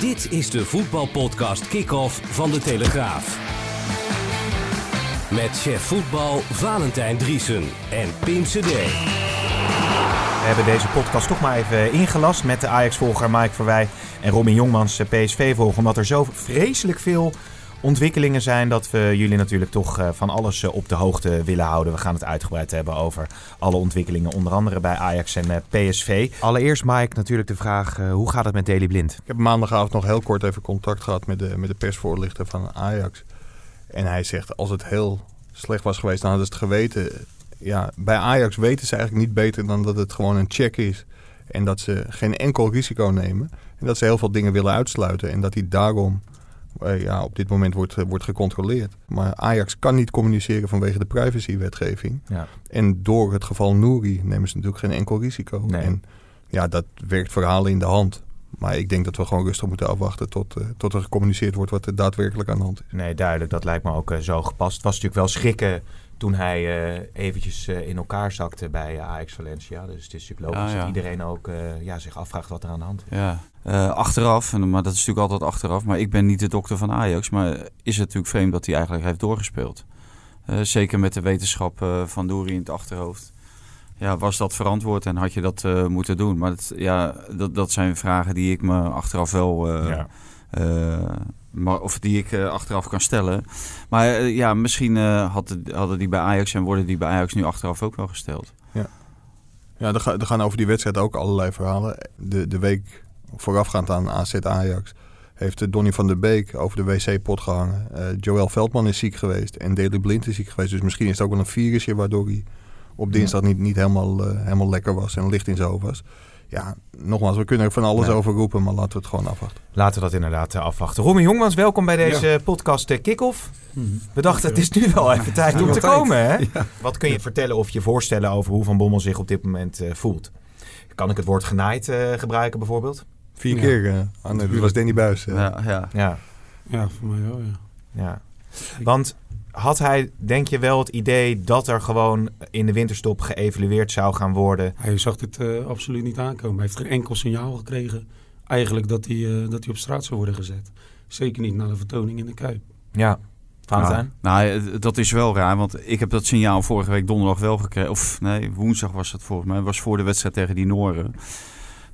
Dit is de voetbalpodcast Kick-Off van De Telegraaf. Met chef voetbal Valentijn Driesen en Pim CD. We hebben deze podcast toch maar even ingelast met de Ajax-volger Mike Verwij en Robin Jongmans, eh, PSV-volger. Omdat er zo vreselijk veel ontwikkelingen zijn dat we jullie natuurlijk toch eh, van alles eh, op de hoogte willen houden. We gaan het uitgebreid hebben over alle ontwikkelingen, onder andere bij Ajax en PSV. Allereerst Mike natuurlijk de vraag, hoe gaat het met Daily Blind? Ik heb maandagavond nog heel kort even contact gehad met de, met de persvoorlichter van Ajax. En hij zegt, als het heel slecht was geweest, dan hadden ze het geweten. Ja, bij Ajax weten ze eigenlijk niet beter dan dat het gewoon een check is. En dat ze geen enkel risico nemen. En dat ze heel veel dingen willen uitsluiten. En dat hij daarom eh, ja, op dit moment wordt, eh, wordt gecontroleerd. Maar Ajax kan niet communiceren vanwege de privacywetgeving. Ja. En door het geval Nouri nemen ze natuurlijk geen enkel risico. En ja, dat werkt verhalen in de hand. Maar ik denk dat we gewoon rustig moeten afwachten tot, uh, tot er gecommuniceerd wordt wat er daadwerkelijk aan de hand is. Nee, duidelijk. Dat lijkt me ook zo gepast. Het was natuurlijk wel schrikken toen hij uh, eventjes in elkaar zakte bij Ajax Valencia. Dus het is natuurlijk logisch dat iedereen ook ja, zich afvraagt wat er aan de hand is. Ja, uh, achteraf, maar dat is natuurlijk altijd achteraf. Maar ik ben niet de dokter van Ajax. Maar is het natuurlijk vreemd dat hij eigenlijk heeft doorgespeeld. Uh, zeker met de wetenschap uh, van Doeri in het achterhoofd. Ja, was dat verantwoord en had je dat moeten doen? Maar dat, ja, dat, dat zijn vragen die ik me achteraf wel... Ja. maar, of die ik achteraf kan stellen. Maar ja, misschien had, hadden die bij Ajax en worden die bij Ajax nu achteraf ook wel gesteld. Ja, ja er, er gaan over die wedstrijd ook allerlei verhalen. De, de week voorafgaand aan AZ Ajax, heeft Donny van der Beek over de wc-pot gehangen. Uh, Joël Veldman is ziek geweest en Daley Blind is ziek geweest. Dus misschien is het ook wel een virusje waardoor hij op dinsdag niet, niet helemaal, uh, helemaal lekker was en licht in zijn hoofd was. Ja, nogmaals, we kunnen er van alles over roepen, maar laten we het gewoon afwachten. Laten we dat inderdaad uh, afwachten. Romy Jongmans, welkom bij deze ja. podcast Kick-Off. Mm We dachten, het is nu wel even tijd om te komen. Hè? Wat kun je vertellen of je voorstellen over hoe Van Bommel zich op dit moment voelt? Kan ik het woord genaaid gebruiken bijvoorbeeld? Vier keer. Uh, ah, nee, dat was Danny Buis. Ja, ja. Ja. ja, voor mij wel, ja. ja. Want had hij, denk je wel, het idee dat er gewoon in de winterstop geëvalueerd zou gaan worden? Hij zag dit uh, absoluut niet aankomen. Hij heeft geen enkel signaal gekregen eigenlijk dat hij, uh, dat hij op straat zou worden gezet. Zeker niet na de vertoning in de Kuip. Ja, ja. Nou, dat is wel raar, want ik heb dat signaal vorige week donderdag wel gekregen. Of nee, woensdag was het volgens mij. was voor de wedstrijd tegen die Noren.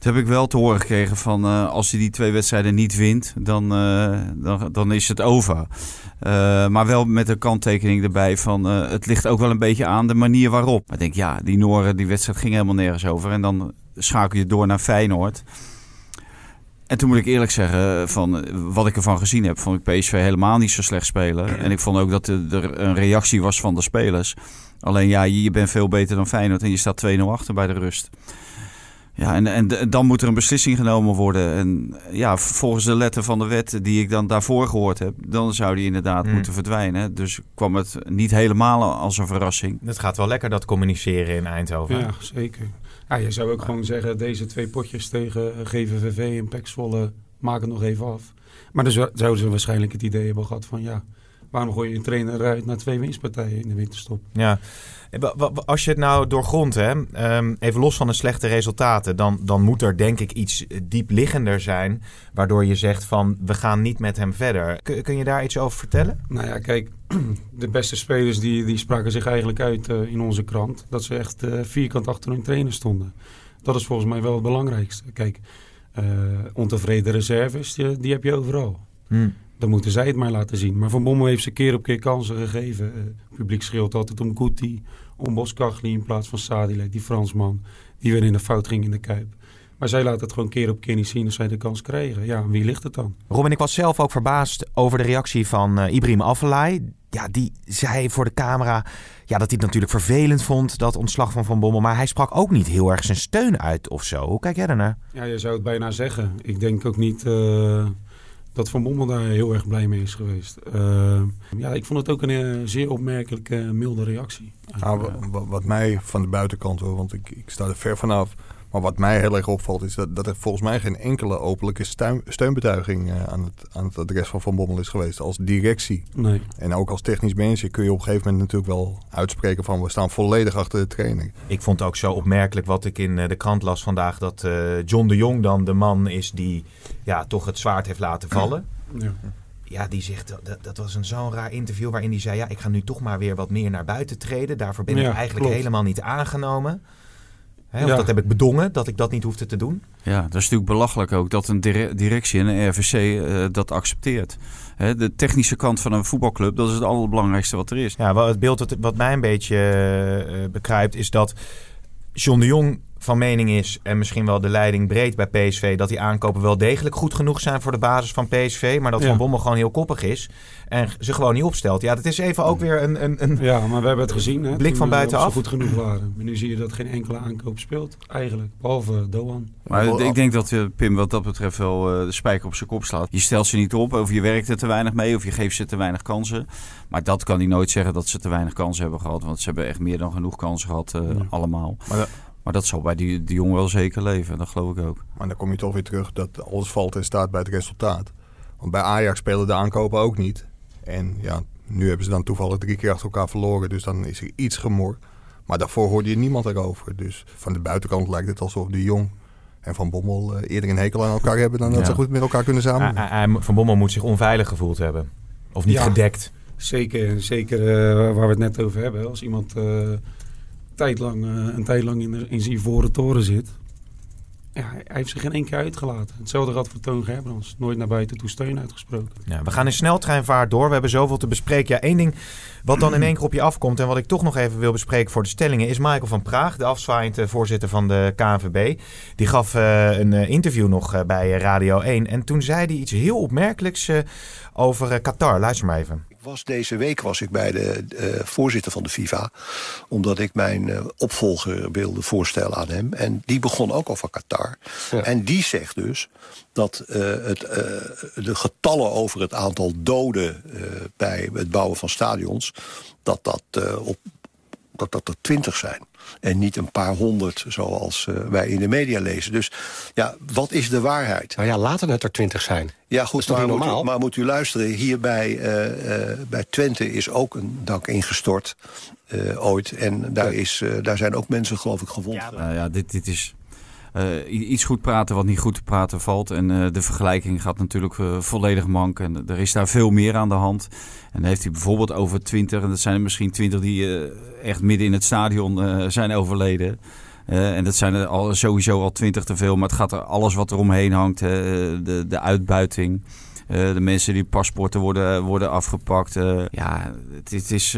Heb ik wel te horen gekregen van uh, als hij die twee wedstrijden niet wint, dan, uh, dan, dan is het over. Uh, maar wel met een kanttekening erbij van het ligt ook wel een beetje aan de manier waarop. Ik denk ja, die Noren, die wedstrijd ging helemaal nergens over. En dan schakel je door naar Feyenoord. En toen moet ik eerlijk zeggen, van wat ik ervan gezien heb, vond ik PSV helemaal niet zo slecht spelen. En ik vond ook dat er een reactie was van de spelers. Alleen ja, je bent veel beter dan Feyenoord en je staat 2-0 achter bij de rust. Ja, en, en dan moet er een beslissing genomen worden. En ja, volgens de letter van de wet die ik dan daarvoor gehoord heb, dan zou die inderdaad hmm. moeten verdwijnen. Dus kwam het niet helemaal als een verrassing. Het gaat wel lekker dat communiceren in Eindhoven. Ja, zeker. Ja, je zou ook gewoon zeggen, deze twee potjes tegen GVVV en Pek Zwolle maken nog even af. Maar dan zouden ze waarschijnlijk het idee hebben gehad van ja, waarom gooi je een trainer uit naar twee winstpartijen in de winterstop? Ja, als je het nou doorgrondt, hè, ehm, even los van de slechte resultaten, dan, dan moet er denk ik iets diepliggender zijn, waardoor je zegt van we gaan niet met hem verder. Kun, kun je daar iets over vertellen? Nou ja, kijk, de beste spelers die, die spraken zich eigenlijk uit uh, in onze krant, dat ze echt vierkant achter hun trainer stonden. Dat is volgens mij wel het belangrijkste. Kijk, uh, ontevreden reserves, die, die heb je overal. Hmm. Dan moeten zij het maar laten zien. Maar Van Bommel heeft ze keer op keer kansen gegeven. Uh, het publiek schreeuwt altijd om Guti, om Boskagli in plaats van Sadilek, die Fransman. Die weer in de fout ging in de Kuip. Maar zij laten het gewoon keer op keer niet zien als zij de kans krijgen. Ja, wie ligt het dan? Robin, ik was zelf ook verbaasd over de reactie van uh, Ibrahim Afellay. Ja, die zei voor de camera ja, dat hij het natuurlijk vervelend vond, dat ontslag van Van Bommel. Maar hij sprak ook niet heel erg zijn steun uit of zo. Hoe kijk jij daarnaar? Ja, je zou het bijna zeggen. Ik denk ook niet uh, dat Van Bommel daar heel erg blij mee is geweest. Uh, ja, ik vond het ook een zeer opmerkelijke, milde reactie. Nou, wat mij van de buitenkant hoor, want ik, ik sta er ver vanaf maar wat mij heel erg opvalt is dat, dat er volgens mij geen enkele openlijke steun, steunbetuiging uh, aan, het, aan het adres van Van Bommel is geweest. Als directie nee. en ook als technisch manager kun je op een gegeven moment natuurlijk wel uitspreken van we staan volledig achter de training. Ik vond het ook zo opmerkelijk wat ik in eh, de krant las vandaag dat uh, John de Jong dan de man is die ja, toch het zwaard heeft laten vallen. Ja. Ja, die zegt, dat, dat was een zo'n raar interview waarin hij zei... ja, ik ga nu toch maar weer wat meer naar buiten treden. Daarvoor ben ja, ik eigenlijk klopt. helemaal niet aangenomen. Hè, Ja. dat heb ik bedongen, dat ik dat niet hoefde te doen. Ja, dat is natuurlijk belachelijk ook dat een dire- directie en een RVC eh, dat accepteert. Hè, de technische kant van een voetbalclub, dat is het allerbelangrijkste wat er is. Ja, wel het beeld wat, wat mij een beetje eh, bekruipt is dat John de Jong van mening is, en misschien wel de leiding breed bij PSV, dat die aankopen wel degelijk goed genoeg zijn voor de basis van PSV. Maar dat Ja. Van Bommel gewoon heel koppig is en ze gewoon niet opstelt. Ja, dat is even ook weer een. een, een Ja, maar we hebben het gezien. Hè, Blik van buitenaf. Goed genoeg waren. Maar nu zie je dat geen enkele aankoop speelt, eigenlijk. Behalve Doan. Maar ik denk dat eh, Pim wat dat betreft wel eh, de spijker op zijn kop slaat. Je stelt ze niet op, of je werkt er te weinig mee, of je geeft ze te weinig kansen. Maar dat kan hij nooit zeggen dat ze te weinig kansen hebben gehad. Want ze hebben echt meer dan genoeg kansen gehad, eh, Ja. allemaal. Maar Maar dat zal bij die, die jongen wel zeker leven, dat geloof ik ook. Maar dan kom je toch weer terug dat alles valt en staat bij het resultaat. Want bij Ajax spelen de aankopen ook niet. En ja, nu hebben ze dan toevallig drie keer achter elkaar verloren. Dus dan is er iets gemor. Maar daarvoor hoorde je niemand erover. Dus van de buitenkant lijkt het alsof de Jong en Van Bommel eh, eerder een hekel aan elkaar hebben... dan dat Ja. ze goed met elkaar kunnen samen. van Bommel moet zich onveilig gevoeld hebben. Of niet Ja. gedekt. Zeker, zeker eh, waar we het net over hebben. Als iemand eh, tijdlang, eh, een tijd lang in, de, in zijn ivoren toren zit. Ja, hij heeft zich geen één keer uitgelaten. Hetzelfde geldt voor Toon Gerbrands. Nooit naar buiten toe steun uitgesproken. Ja, we gaan in sneltreinvaart door. We hebben zoveel te bespreken. Ja, één ding wat dan in één keer op je afkomt en wat ik toch nog even wil bespreken voor de stellingen is Michael van Praag, de afzwaaiend eh, voorzitter van de KNVB. Die gaf eh, een interview nog bij Radio 1 en toen zei hij iets heel opmerkelijks over Qatar. Luister maar even. Was deze week was ik bij de eh, voorzitter van de FIFA. Omdat ik mijn eh, opvolger wilde voorstellen aan hem. En die begon ook over Qatar. En die zegt dus dat eh, het, de getallen over het aantal doden bij het bouwen van stadions. dat dat, op, dat, dat er twintig zijn. En niet een paar honderd zoals eh, wij in de media lezen. Dus ja, wat is de waarheid? Nou ja, laten het er twintig zijn. Ja, goed, maar moet, u, normaal? maar moet u luisteren. Hier bij, eh, eh, bij Twente is ook een dak ingestort eh, ooit. En daar, is, eh, daar zijn ook mensen, geloof ik, gewond. geraakt. Nou ja, dit, dit is eh, iets goed praten wat niet goed te praten valt. En eh, de vergelijking gaat natuurlijk eh, volledig mank. En er is daar veel meer aan de hand. En dan heeft hij bijvoorbeeld over 20, en dat zijn er misschien 20 die echt midden in het stadion zijn overleden. En dat zijn er al, sowieso al 20 te veel. Maar het gaat er alles wat er omheen hangt. de, de uitbuiting. de mensen die paspoorten worden, worden afgepakt. ja, het, het is.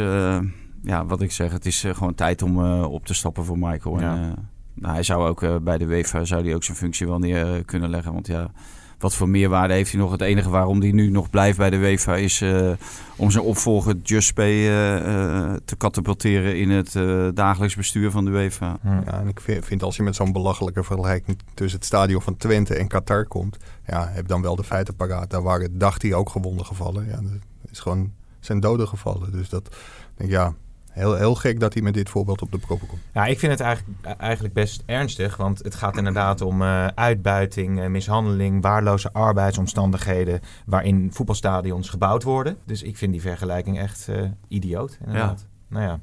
ja, wat ik zeg, het is gewoon tijd om op te stappen voor Michael. Ja. En, nou, hij zou ook eh, bij de UEFA zou hij ook zijn functie wel neer eh, kunnen leggen. Want ja, wat voor meerwaarde heeft hij nog? Het enige waarom hij nu nog blijft bij de UEFA is eh, om zijn opvolger Just eh, eh, te katapulteren in het eh, dagelijks bestuur van de UEFA. Ja, en ik vind, vind als je met zo'n belachelijke vergelijking tussen het stadion van Twente en Qatar komt, ja, heb dan wel de feiten paraat. Daar waren, dacht hij, ook gewonden gevallen. Ja, dat is gewoon zijn doden gevallen. Dus dat, denk ik, ja, heel, heel gek dat hij met dit voorbeeld op de proppen komt. Ja, ik vind het eigenlijk, eigenlijk best ernstig, want het gaat inderdaad om eh, uitbuiting, eh, mishandeling, waardeloze arbeidsomstandigheden waarin voetbalstadions gebouwd worden. Dus ik vind die vergelijking echt eh, idioot, inderdaad. Nou ja.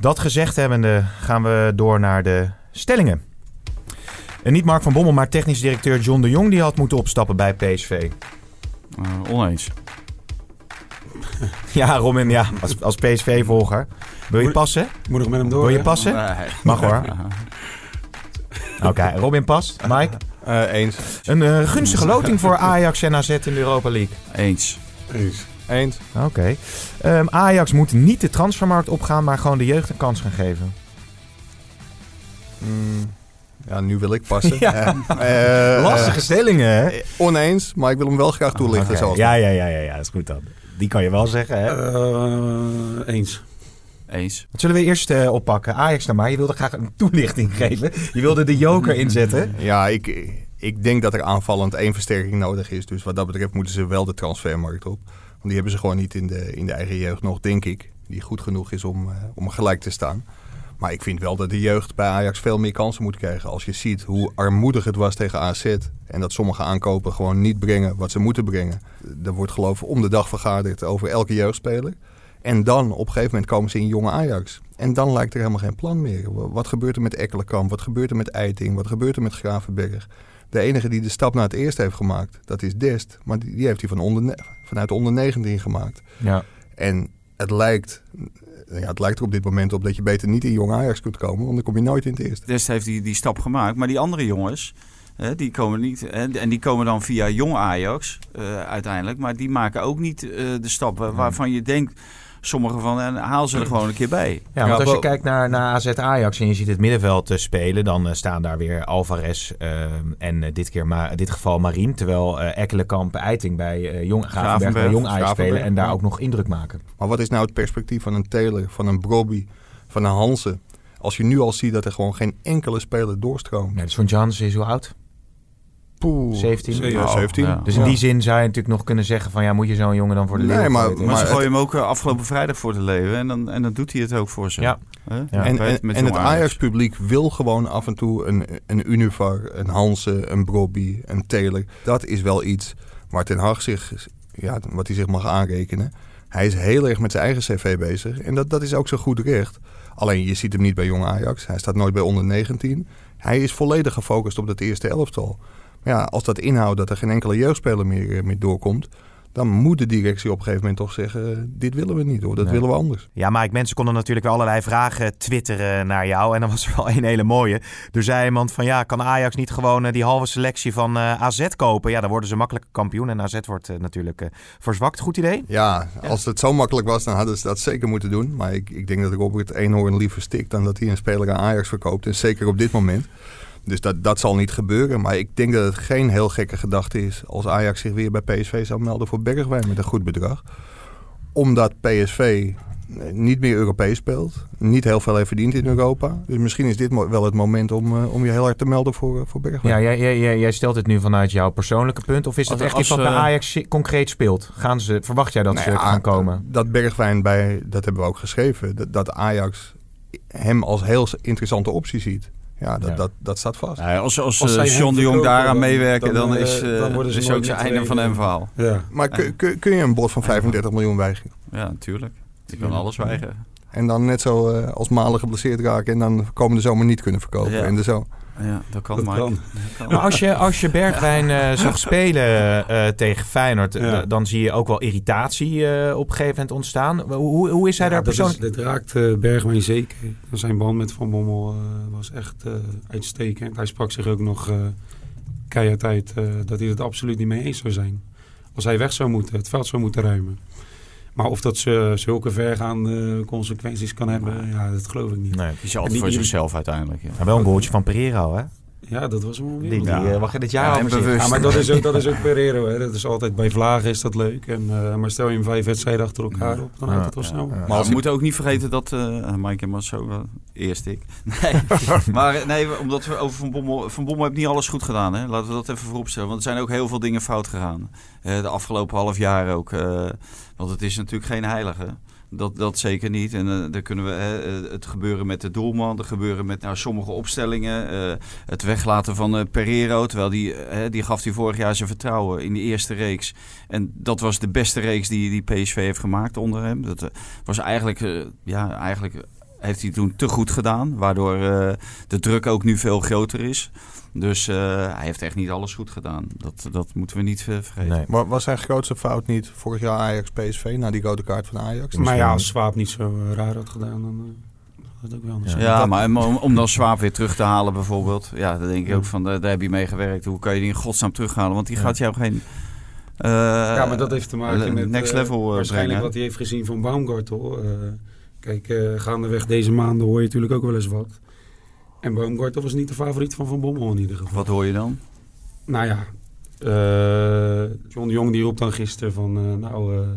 Dat gezegd hebbende gaan we door naar de stellingen. En niet Mark van Bommel, maar technisch directeur John de Jong die had moeten opstappen bij PSV. Eh, oneens. Ja, Robin, ja, als, als PSV-volger. Wil je passen? Moet ik met hem door? Wil je passen? Nee. Mag hoor. Oké, Robin past. Mike? Eh, eens. Een eh, gunstige loting voor Ajax en AZ in de Europa League. Eens. Eens. Eens. Oké. Ehm, Ajax moet niet de transfermarkt opgaan, maar gewoon de jeugd een kans gaan geven. Mm, Ja, nu wil ik passen. Ja. Eh, Lastige stellingen, hè? oneens, maar ik wil hem wel graag toelichten. Zoals Ja, ja, ja, ja, ja, dat is goed dan. Die kan je wel zeggen, hè? Eh, eens. Eens. Wat zullen we eerst eh, oppakken? Ajax naar maar. Je wilde graag een toelichting geven. Je wilde de joker inzetten. Ja, ik, ik denk dat er aanvallend één versterking nodig is. Dus wat dat betreft moeten ze wel de transfermarkt op. Want die hebben ze gewoon niet in de, in de eigen jeugd nog, denk ik. Die goed genoeg is om, eh, om gelijk te staan. Maar ik vind wel dat de jeugd bij Ajax veel meer kansen moet krijgen. Als je ziet hoe armoedig het was tegen AZ. En dat sommige aankopen gewoon niet brengen wat ze moeten brengen. Er wordt geloof ik om de dag vergaderd over elke jeugdspeler. En dan op een gegeven moment komen ze in jonge Ajax. En dan lijkt er helemaal geen plan meer. Wat gebeurt er met Ekkelenkamp? Wat gebeurt er met Eiting? Wat gebeurt er met Gravenberg? De enige die de stap naar het eerste heeft gemaakt, dat is Dest. Maar die, die heeft hij van onder, vanuit de onder 19 gemaakt. Ja. En het lijkt, ja, het lijkt er op dit moment op dat je beter niet in jong Ajax kunt komen, want dan kom je nooit in het eerste. Dest heeft die, die stap gemaakt. Maar die andere jongens, hè, die komen niet. Hè, en die komen dan via jong Ajax eh, uiteindelijk. Maar die maken ook niet eh, de stappen waarvan je denkt. Sommige van en haal ze er gewoon een keer bij. Ja, want als je kijkt naar, naar AZ Ajax en je ziet het middenveld eh, spelen, dan eh, staan daar weer Alvarez eh, en eh, dit keer maar in dit geval Marien. Terwijl eh Ekkelenkamp Eiting bij eh, Jong Gravenberg, bij Jong Ajax spelen en daar ook nog indruk maken. Maar wat is nou het perspectief van een Taylor, van een Brobby, van een Hansen? Als je nu al ziet dat er gewoon geen enkele speler doorstroomt. Ja, dus John Jans is hoe oud? Poeh. 17. Zeven. Ja, 17. Ja. Dus in Ja. die zin zou je natuurlijk nog kunnen zeggen van ja, moet je zo'n jongen dan voor de Nee, leeuw maar-? Maar, ze gooien hem ook eh, afgelopen vrijdag voor de leven. En dan, en dan doet hij het ook voor ze. Ja. Hè? Ja. En, het. Ajax-publiek wil gewoon af en toe een, een Univar, een Hansen, een Brobby, een Taylor. Dat is wel iets waar Ten Hag zich, ja, wat hij zich mag aanrekenen. Hij is heel erg met zijn eigen cv bezig. En dat, dat is ook zo goed recht. Alleen je ziet hem niet bij jong Ajax. Hij staat nooit bij onder 19. Hij is volledig gefocust op dat eerste elftal. Maar ja, als dat inhoudt dat er geen enkele jeugdspeler meer, eh, meer doorkomt... dan moet de directie op een gegeven moment toch zeggen... eh, dit willen we niet hoor, dat Nee. willen we anders. Ja, Mike, mensen konden natuurlijk wel allerlei vragen twitteren naar jou. En dan was er wel een hele mooie. Er zei iemand van ja, kan Ajax niet gewoon eh, die halve selectie van eh, AZ kopen? Ja, dan worden ze makkelijk kampioen. En AZ wordt natuurlijk eh, verzwakt. Goed idee? Ja, als het zo makkelijk was, dan hadden ze dat zeker moeten doen. Maar ik, ik denk dat Robert Eenhoorn liever stikt dan dat hij een speler aan Ajax verkoopt. En zeker op dit moment. Dus dat, dat zal niet gebeuren. Maar ik denk dat het geen heel gekke gedachte is als Ajax zich weer bij PSV zou melden voor Bergwijn met een goed bedrag. Omdat PSV eh, niet meer Europees speelt. Niet heel veel heeft verdiend in Europa. Dus misschien is dit wel het moment om, eh, om je heel hard te melden voor, eh, voor Bergwijn. Ja, jij, jij, jij, stelt het nu vanuit jouw persoonlijke punt. Of is het Als- echt iets wat bij Ajax concreet speelt? Gaan ze, verwacht jij dat Nou ze ja, gaan komen? Dat Bergwijn bij, dat hebben we ook geschreven, dat, dat Ajax hem als heel interessante optie ziet. Ja, dat, Ja. Dat, dat staat vast. Ja, als als, Als eh, John de Jong daaraan meewerken, dan, dan, is, eh, eh dan is ook zijn einde van hem verhaal. Ja. Maar kun, kun, kun je een bod van 35 miljoen weigeren? Ja, natuurlijk. Je kan alles weigeren. En dan net zo eh, als Malen geblesseerd raken en dan komende zomer niet kunnen verkopen. Ja. En de zo. Ja, dat kan, Dat Mike. kan. Dat Maar als je, als je Bergwijn eh, zag spelen eh, tegen Feyenoord, eh, Ja. dan zie je ook wel irritatie eh, op een gegeven moment ontstaan. Hoe, hoe is hij Ja, daar dat is- persoonlijk? Dit raakt eh, Bergwijn zeker. Zijn band met Van Bommel eh, was echt eh, uitstekend. Hij sprak zich ook nog eh, keihard uit eh, dat hij het absoluut niet mee eens zou zijn. Als hij weg zou moeten, het veld zou moeten ruimen. Maar of dat ze zulke vergaande consequenties kan hebben, ja, dat geloof ik niet. Nee. is altijd voor die- zichzelf uiteindelijk. Ja. Maar wel een goaltje van Pereiro, hè? Ja, dat was hem Die, weer. die Ja. eh, mag je dit jaar Ja, bewust. Ja, maar dat is ook, dat is ook Pereiro. Hè. Dat is altijd bij Vlagen is dat leuk. En, eh, maar stel je hem vijf wedstrijden achter elkaar op, dan Ja. houdt het wel snel. Ja. Maar we moeten ook niet vergeten dat... eh Mike en Marcel, uh, eerst ik. Nee, maar nee, omdat we over Van Bommel... Van Bommel heeft niet alles goed gedaan. Hè? Laten we dat even vooropstellen. Want er zijn ook heel veel dingen fout gegaan. Eh, de afgelopen half jaar ook. eh, want het is natuurlijk geen heilige. Dat, dat zeker niet. En eh dan kunnen we eh, het gebeuren met de doelman, het gebeuren met nou, sommige opstellingen, eh, het weglaten van eh Pereiro, terwijl die, die gaf hij vorig jaar zijn vertrouwen in de eerste reeks. En dat was de beste reeks die, die PSV heeft gemaakt onder hem. Dat was eigenlijk, ja, eigenlijk heeft hij toen te goed gedaan, waardoor eh, de druk ook nu veel groter is. Dus eh, hij heeft echt niet alles goed gedaan. Dat, dat moeten we niet eh, vergeten. Nee. Maar was zijn grootste fout niet vorig jaar Ajax-PSV na die rode kaart van Ajax? Maar ja, als Swaap niet zo raar had gedaan, dan eh, had het ook wel anders. Ja. Ja, Dat- maar om, om dan Swaap weer terug te halen bijvoorbeeld. Ja, dan denk ik ook van, daar, heb je mee gewerkt. Hoe kan je die in godsnaam terughalen? Want die Ja. gaat jou geen... eh, ja, maar dat heeft te maken met next level eh, waarschijnlijk brengen. wat hij heeft gezien van Baumgartel. Kijk, eh, gaandeweg deze maanden hoor je natuurlijk ook wel eens wat. En Baumgartel was niet de favoriet van Van Bommel in ieder geval. Wat hoor je dan? Nou ja, eh, John de Jong die roept dan gisteren van... eh, nou, eh,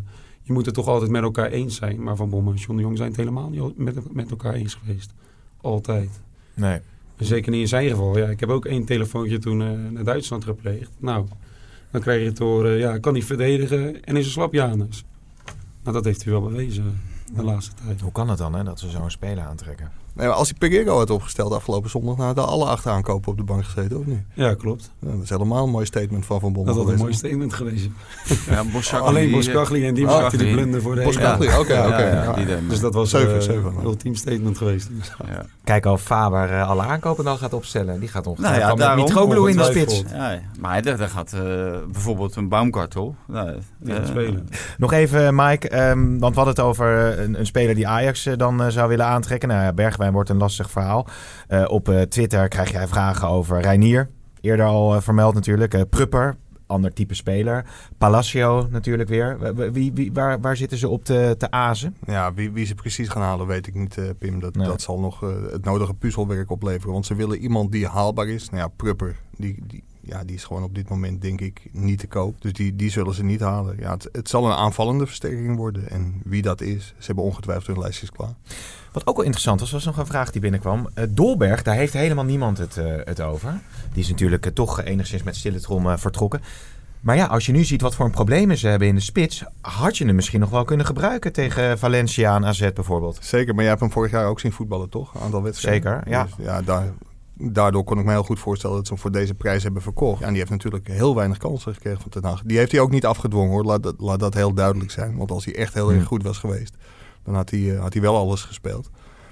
je moet het toch altijd met elkaar eens zijn. Maar Van Bommel en John de Jong zijn het helemaal niet met, met elkaar eens geweest. Altijd. Nee. En Zeker niet in zijn geval. Ja, ik heb ook één telefoontje toen eh, naar Duitsland gepleegd. Nou, dan krijg je het door, eh, ja, kan niet verdedigen en is een slap Janus. Nou, dat heeft hij wel bewezen de laatste tijd. Hoe kan het dan, hè, dat ze zo'n speler aantrekken? Nee, maar als hij Pereiro had opgesteld afgelopen zondag, nou hadden alle achteraankopen op de bank gezeten, of niet? Ja, klopt. Ja, dat is helemaal een mooi statement van Van Bommel Dat had een mooi statement geweest. Ja, Alleen die- Boskagli en die Oh, maakte de die- blunder voor de Boskagli, oké, oké. die. Dus dat was Zeven, eh, zeven. een ultiem statement geweest. Ja. Kijk al Faber eh, alle aankopen dan gaat opstellen. Die gaat ongeveer Nou ja, van met daarom. Mitroglou in de Ongetwijfeld. spits. Ja, maar daar, gaat eh, bijvoorbeeld een Baumgartel. Nou, Die eh, spelen. Nog even, Mike, ehm, want we hadden het over eh, een, een speler die Ajax eh, dan eh, zou willen aantrekken. Nou ja, Bergwijn wordt een lastig verhaal. Eh, op eh, Twitter krijg jij vragen over Reinier. Eerder al eh, vermeld natuurlijk. Prupper, ander type speler. Palacio natuurlijk weer. Wie, wie, waar, waar zitten ze op te, te azen? Ja, wie, wie ze precies gaan halen, weet ik niet, Pim. Dat, Nee. dat zal nog het nodige puzzelwerk opleveren. Want ze willen iemand die haalbaar is. Nou ja, Prupper, die, die, ja, die is gewoon op dit moment, denk ik, niet te koop. Dus die, die zullen ze niet halen. Ja, het, het zal een aanvallende versterking worden. En wie dat is, ze hebben ongetwijfeld hun lijstjes klaar. Wat ook wel interessant was, was nog een vraag die binnenkwam. Eh, Dolberg, daar heeft helemaal niemand het, eh, het over. Die is natuurlijk eh, toch enigszins met stille trom vertrokken. Maar ja, als je nu ziet wat voor problemen ze hebben in de spits... had je hem misschien nog wel kunnen gebruiken tegen Valencia en AZ bijvoorbeeld. Zeker, maar jij hebt hem vorig jaar ook zien voetballen, toch? Een aantal wedstrijden. Zeker, ja. Dus ja, daar, daardoor kon ik me heel goed voorstellen dat ze hem voor deze prijs hebben verkocht. Ja, en die heeft natuurlijk heel weinig kansen gekregen van Ten Hag. Die heeft hij ook niet afgedwongen, hoor. Laat dat, laat dat heel duidelijk zijn. Want als hij echt heel erg Hmm. goed was geweest, dan had hij, eh, had hij wel alles gespeeld.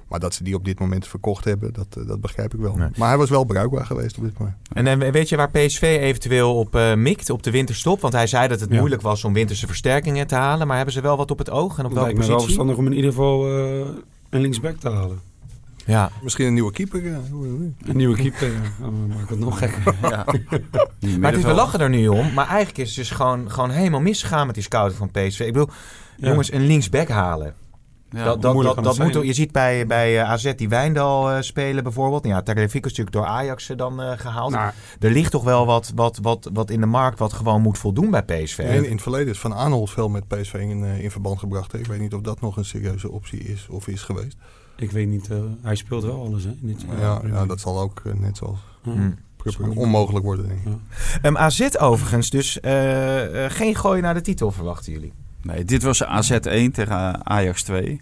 Maar dat ze die op dit moment verkocht hebben, dat, eh, dat begrijp ik wel. Nee. Maar hij was wel bruikbaar geweest op dit moment. En eh, weet je waar PSV eventueel op eh, mikt, op de winterstop? Want hij zei dat het Ja. moeilijk was om winterse versterkingen te halen. Maar hebben ze wel wat op het oog en op Het welke lijkt me wel positie? verstandig om in ieder geval eh, een linksback te halen. Ja, Misschien een nieuwe keeper. Een nieuwe keeper, ja. Dan maakt het nog gekker. ja. Maar het is, we lachen er nu om. Maar eigenlijk is het dus gewoon, gewoon helemaal misgegaan met die scouting van PSV. Ik bedoel, Ja. jongens, een linksback halen. Ja. dat dat, dat, moet, je ziet bij, bij eh, AZ die Wijndal eh, spelen bijvoorbeeld. Ja, Tagliafico is natuurlijk door Ajax eh, dan eh, gehaald. Nou, Er ligt toch wel wat, wat, wat, wat in de markt wat gewoon moet voldoen bij PSV. En in het verleden is Van Aanholt veel met PSV in, eh, in verband gebracht. hè. Ik weet niet of dat nog een serieuze optie is of is geweest. Ik weet niet, eh, hij speelt wel alles hè, in dit jaar. Ja, ja, dat zal ook eh, net zoals Ja. Hm. Prupper onmogelijk worden, denk ik. Ehm, AZ overigens, dus eh, geen gooi naar de titel verwachten jullie. Nee, dit was AZ 1 tegen Ajax 2.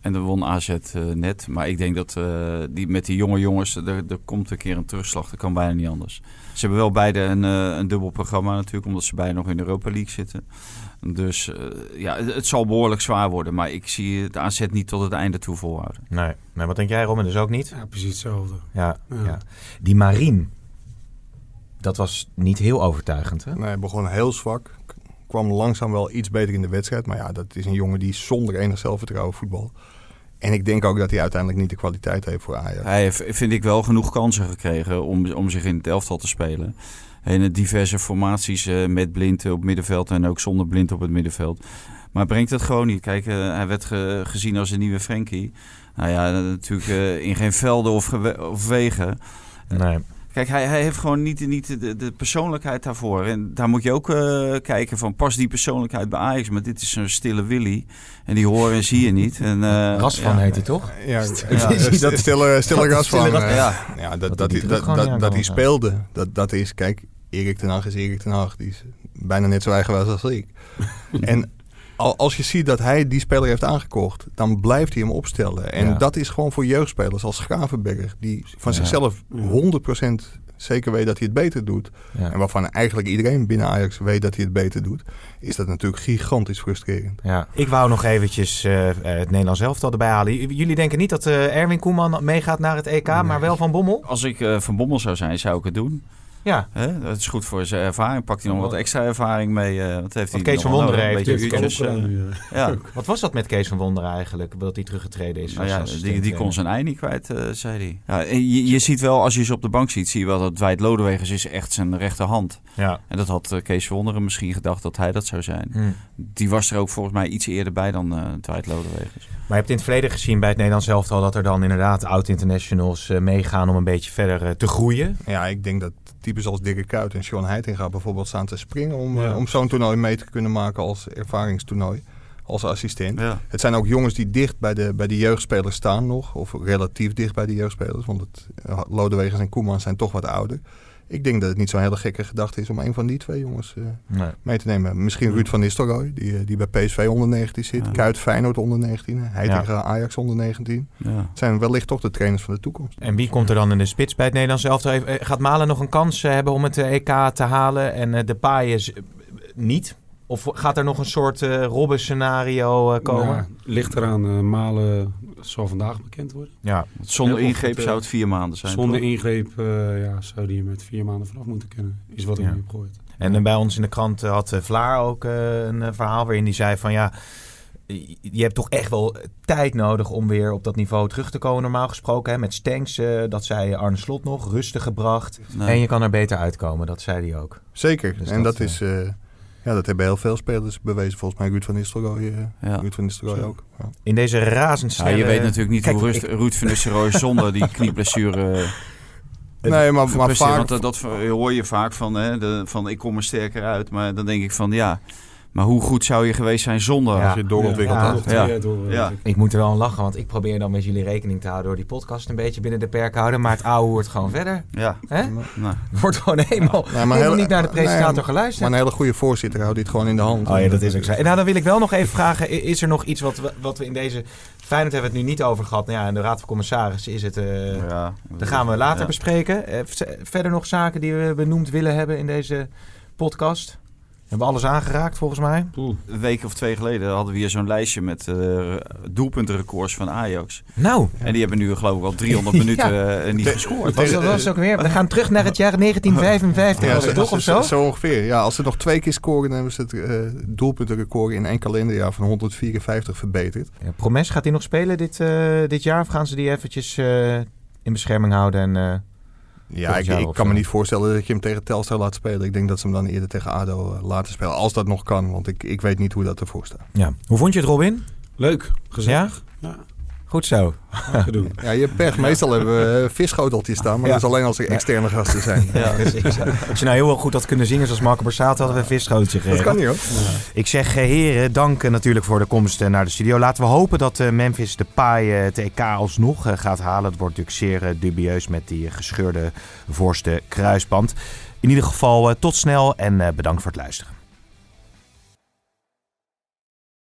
En dan won AZ eh, net. Maar ik denk dat eh, die, met die jonge jongens, er, er komt een keer een terugslag. Dat kan bijna niet anders. Ze hebben wel beide een, eh, een dubbel programma natuurlijk, omdat ze beide nog in de Europa League zitten. Dus eh, ja, het, het zal behoorlijk zwaar worden. Maar ik zie het AZ niet tot het einde toe volhouden. Nee, nee wat denk jij Robin? Dus ook niet? Ja, precies hetzelfde. Ja, ja. Ja. Die Marien, dat was niet heel overtuigend hè? Nee, hij begon heel zwak. Kwam langzaam wel iets beter in de wedstrijd. Maar ja, dat is een jongen die zonder enig zelfvertrouwen voetbal. En ik denk ook dat hij uiteindelijk niet de kwaliteit heeft voor Ajax. Hij heeft, vind ik, wel genoeg kansen gekregen om, om zich in het elftal te spelen. In de diverse formaties eh, met blind op middenveld en ook zonder blind op het middenveld. Maar brengt het gewoon niet. Kijk, eh, hij werd ge- gezien als een nieuwe Frenkie. Nou ja, natuurlijk eh, in geen velden of, of wegen. Nee. Kijk, hij, hij heeft gewoon niet, niet de, de persoonlijkheid daarvoor. En daar moet je ook eh, kijken van, past die persoonlijkheid bij Ajax? Maar dit is zo'n stille Willy. En die horen en zie je niet. En, eh, Rasvan ja. heet hij toch? Ja, Ja, dat- stille, stille gas van. Stille eh, Ja. ja, Dat dat, dat, die dat, hij speelde, dat, dat is, kijk, Erik ten Hag is Erik ten Hag. Die is bijna net zo eigenwijs als ik. en als je ziet dat hij die speler heeft aangekocht, dan blijft hij hem opstellen. En Ja. dat is gewoon voor jeugdspelers als Gravenberg, die van Ja. zichzelf 100% zeker weet dat hij het beter doet. Ja. En waarvan eigenlijk iedereen binnen Ajax weet dat hij het beter doet, is dat natuurlijk gigantisch frustrerend. Ja. Ik wou nog eventjes eh, eh, het Nederlands elftal erbij halen. J- Jullie denken niet dat eh, Erwin Koeman meegaat naar het EK, maar wel Van Bommel? Als ik eh, van Bommel zou zijn, zou ik het doen. Ja, Hè? Dat is goed voor zijn ervaring. Pakt hij nog wat extra ervaring mee. eh wat heeft hij Kees nog van Wonderen heeft Een beetje natuurlijk uurtjes, eh, eh, ja. wat was dat met Kees van Wonderen eigenlijk? Dat hij teruggetreden is Nou ja, die, die kon zijn ei niet kwijt, eh, zei hij. Ja, je, je ziet wel, als je ze op de bank ziet, zie je wel dat Dwight Lodewegers is echt zijn rechterhand. Ja. En dat had eh, Kees van Wonderen misschien gedacht dat hij dat zou zijn. Hm. Die was er ook volgens mij iets eerder bij dan eh Dwight Lodewegers. Maar je hebt in het verleden gezien bij het Nederlands elftal dat er dan inderdaad oud-internationals eh, meegaan om een beetje verder eh, te groeien. Ja, ik denk dat types als Dirk Kuyt en Sean Heitinga bijvoorbeeld staan te springen om, Ja. eh, om zo'n toernooi mee te kunnen maken als ervaringstoernooi, als assistent. Ja. Het zijn ook jongens die dicht bij de, bij de jeugdspelers staan nog, of relatief dicht bij de jeugdspelers, want het, eh, Lodewegers en Koeman zijn toch wat ouder. Ik denk dat het niet zo'n hele gekke gedachte is om een van die twee jongens eh, Nee. mee te nemen. Misschien Ruud van Nistelrooy, die, eh, die bij PSV onder 19 zit. Ja. Kuit Feyenoord onder 19. Heitinga Ajax onder 19. Ja. Het zijn wellicht toch de trainers van de toekomst. En wie komt er dan in de spits bij het Nederlands elftal? Eh, Gaat Malen nog een kans eh, hebben om het eh, EK te halen en eh, de paaien niet? Of gaat er nog een soort eh Robben-scenario eh, komen? Ja, ligt eraan. eh, Malen zal vandaag bekend worden. Ja. Zonder ingreep het, zou het vier maanden zijn. Zonder toch? ingreep eh, ja, zou die er met vier maanden vanaf moeten kunnen. Is wat ik Ja. nu heb gehoord. En eh, bij ons in de krant eh, had Vlaar ook een verhaal waarin hij zei van ja, je hebt toch echt wel tijd nodig om weer op dat niveau terug te komen normaal gesproken. Hè? Met Stenks, dat zei Arne Slot nog, rustig gebracht. Nee. En je kan er beter uitkomen, dat zei hij ook. Zeker. Dus en dat, dat, is... eh, ja, dat hebben heel veel spelers bewezen. Volgens mij Ruud van Nistelrooy, eh, Ja. Ruud van Nistelrooy ook. Ja. In deze Ja, razendsnelle... je weet natuurlijk niet Kijk, hoe rust, ik- Ruud van Nistelrooy zonder die knieblessure eh, Nee, maar, maar vaak... Want dat, dat hoor je vaak van, hè, de, van ik kom er sterker uit. Maar dan denk ik van ja, maar hoe goed zou je geweest zijn zonder? Ja. Als je doorontwikkeld Ja. had. Ja. Ik moet er wel aan lachen, want ik probeer dan met jullie rekening te houden door die podcast een beetje binnen de perken houden. Maar het ouwe wordt gewoon verder. Ja, Hè? nou, Wordt gewoon helemaal, Nee, maar helemaal niet naar de presentator nee, geluisterd. Maar een hele goede voorzitter houdt dit gewoon in de hand. Oh ja, dat is ook zo. En nou, dan wil ik wel nog even vragen, is er nog iets wat we, wat we in deze... Feyenoord hebben we het nu niet over gehad. Nou ja, in de Raad van Commissarissen is het... eh ja. Dat gaan we later Ja. bespreken. Eh, verder nog zaken die we benoemd willen hebben in deze podcast? Hebben we alles aangeraakt volgens mij? Poeh. Een week of twee geleden hadden we hier zo'n lijstje met eh doelpuntenrecords van Ajax. Nou, En die hebben nu geloof ik al 300 minuten eh, niet gescoord. was dat was ook weer? We gaan terug naar het jaar 1955, Ja, was het toch of zo? Zo ongeveer. Ja, als ze nog twee keer scoren, dan hebben ze het eh, doelpuntenrecord in één kalenderjaar van 154 verbeterd. Ja, Promes, gaat hij nog spelen dit, eh, dit jaar? Of gaan ze die eventjes eh, in bescherming houden? En, eh, Ja, ik, kan me niet voorstellen dat je hem tegen Telstar laat spelen. Ik denk dat ze hem dan eerder tegen ADO eh, laten spelen. Als dat nog kan, want ik, ik weet niet hoe dat ervoor staat. ja. Hoe vond je het, Robin? Leuk, gezellig. Ja, Goed zo. ja. doen. Ja, je hebt pech. Meestal hebben we uh, visschoteltjes staan, maar Ja. dat is alleen als er externe gasten zijn. Ja. Als je nou heel goed had kunnen zingen zoals Marco Borsato, hadden we een visgootje Dat gegeven. kan niet hoor. Ik zeg eh, heren, dank eh, natuurlijk voor de komst eh, naar de studio. Laten we hopen dat eh, Memphis de paai eh, het EK alsnog eh, gaat halen. Het wordt natuurlijk zeer eh, dubieus met die eh, gescheurde voorste kruisband. In ieder geval eh, tot snel en eh, bedankt voor het luisteren.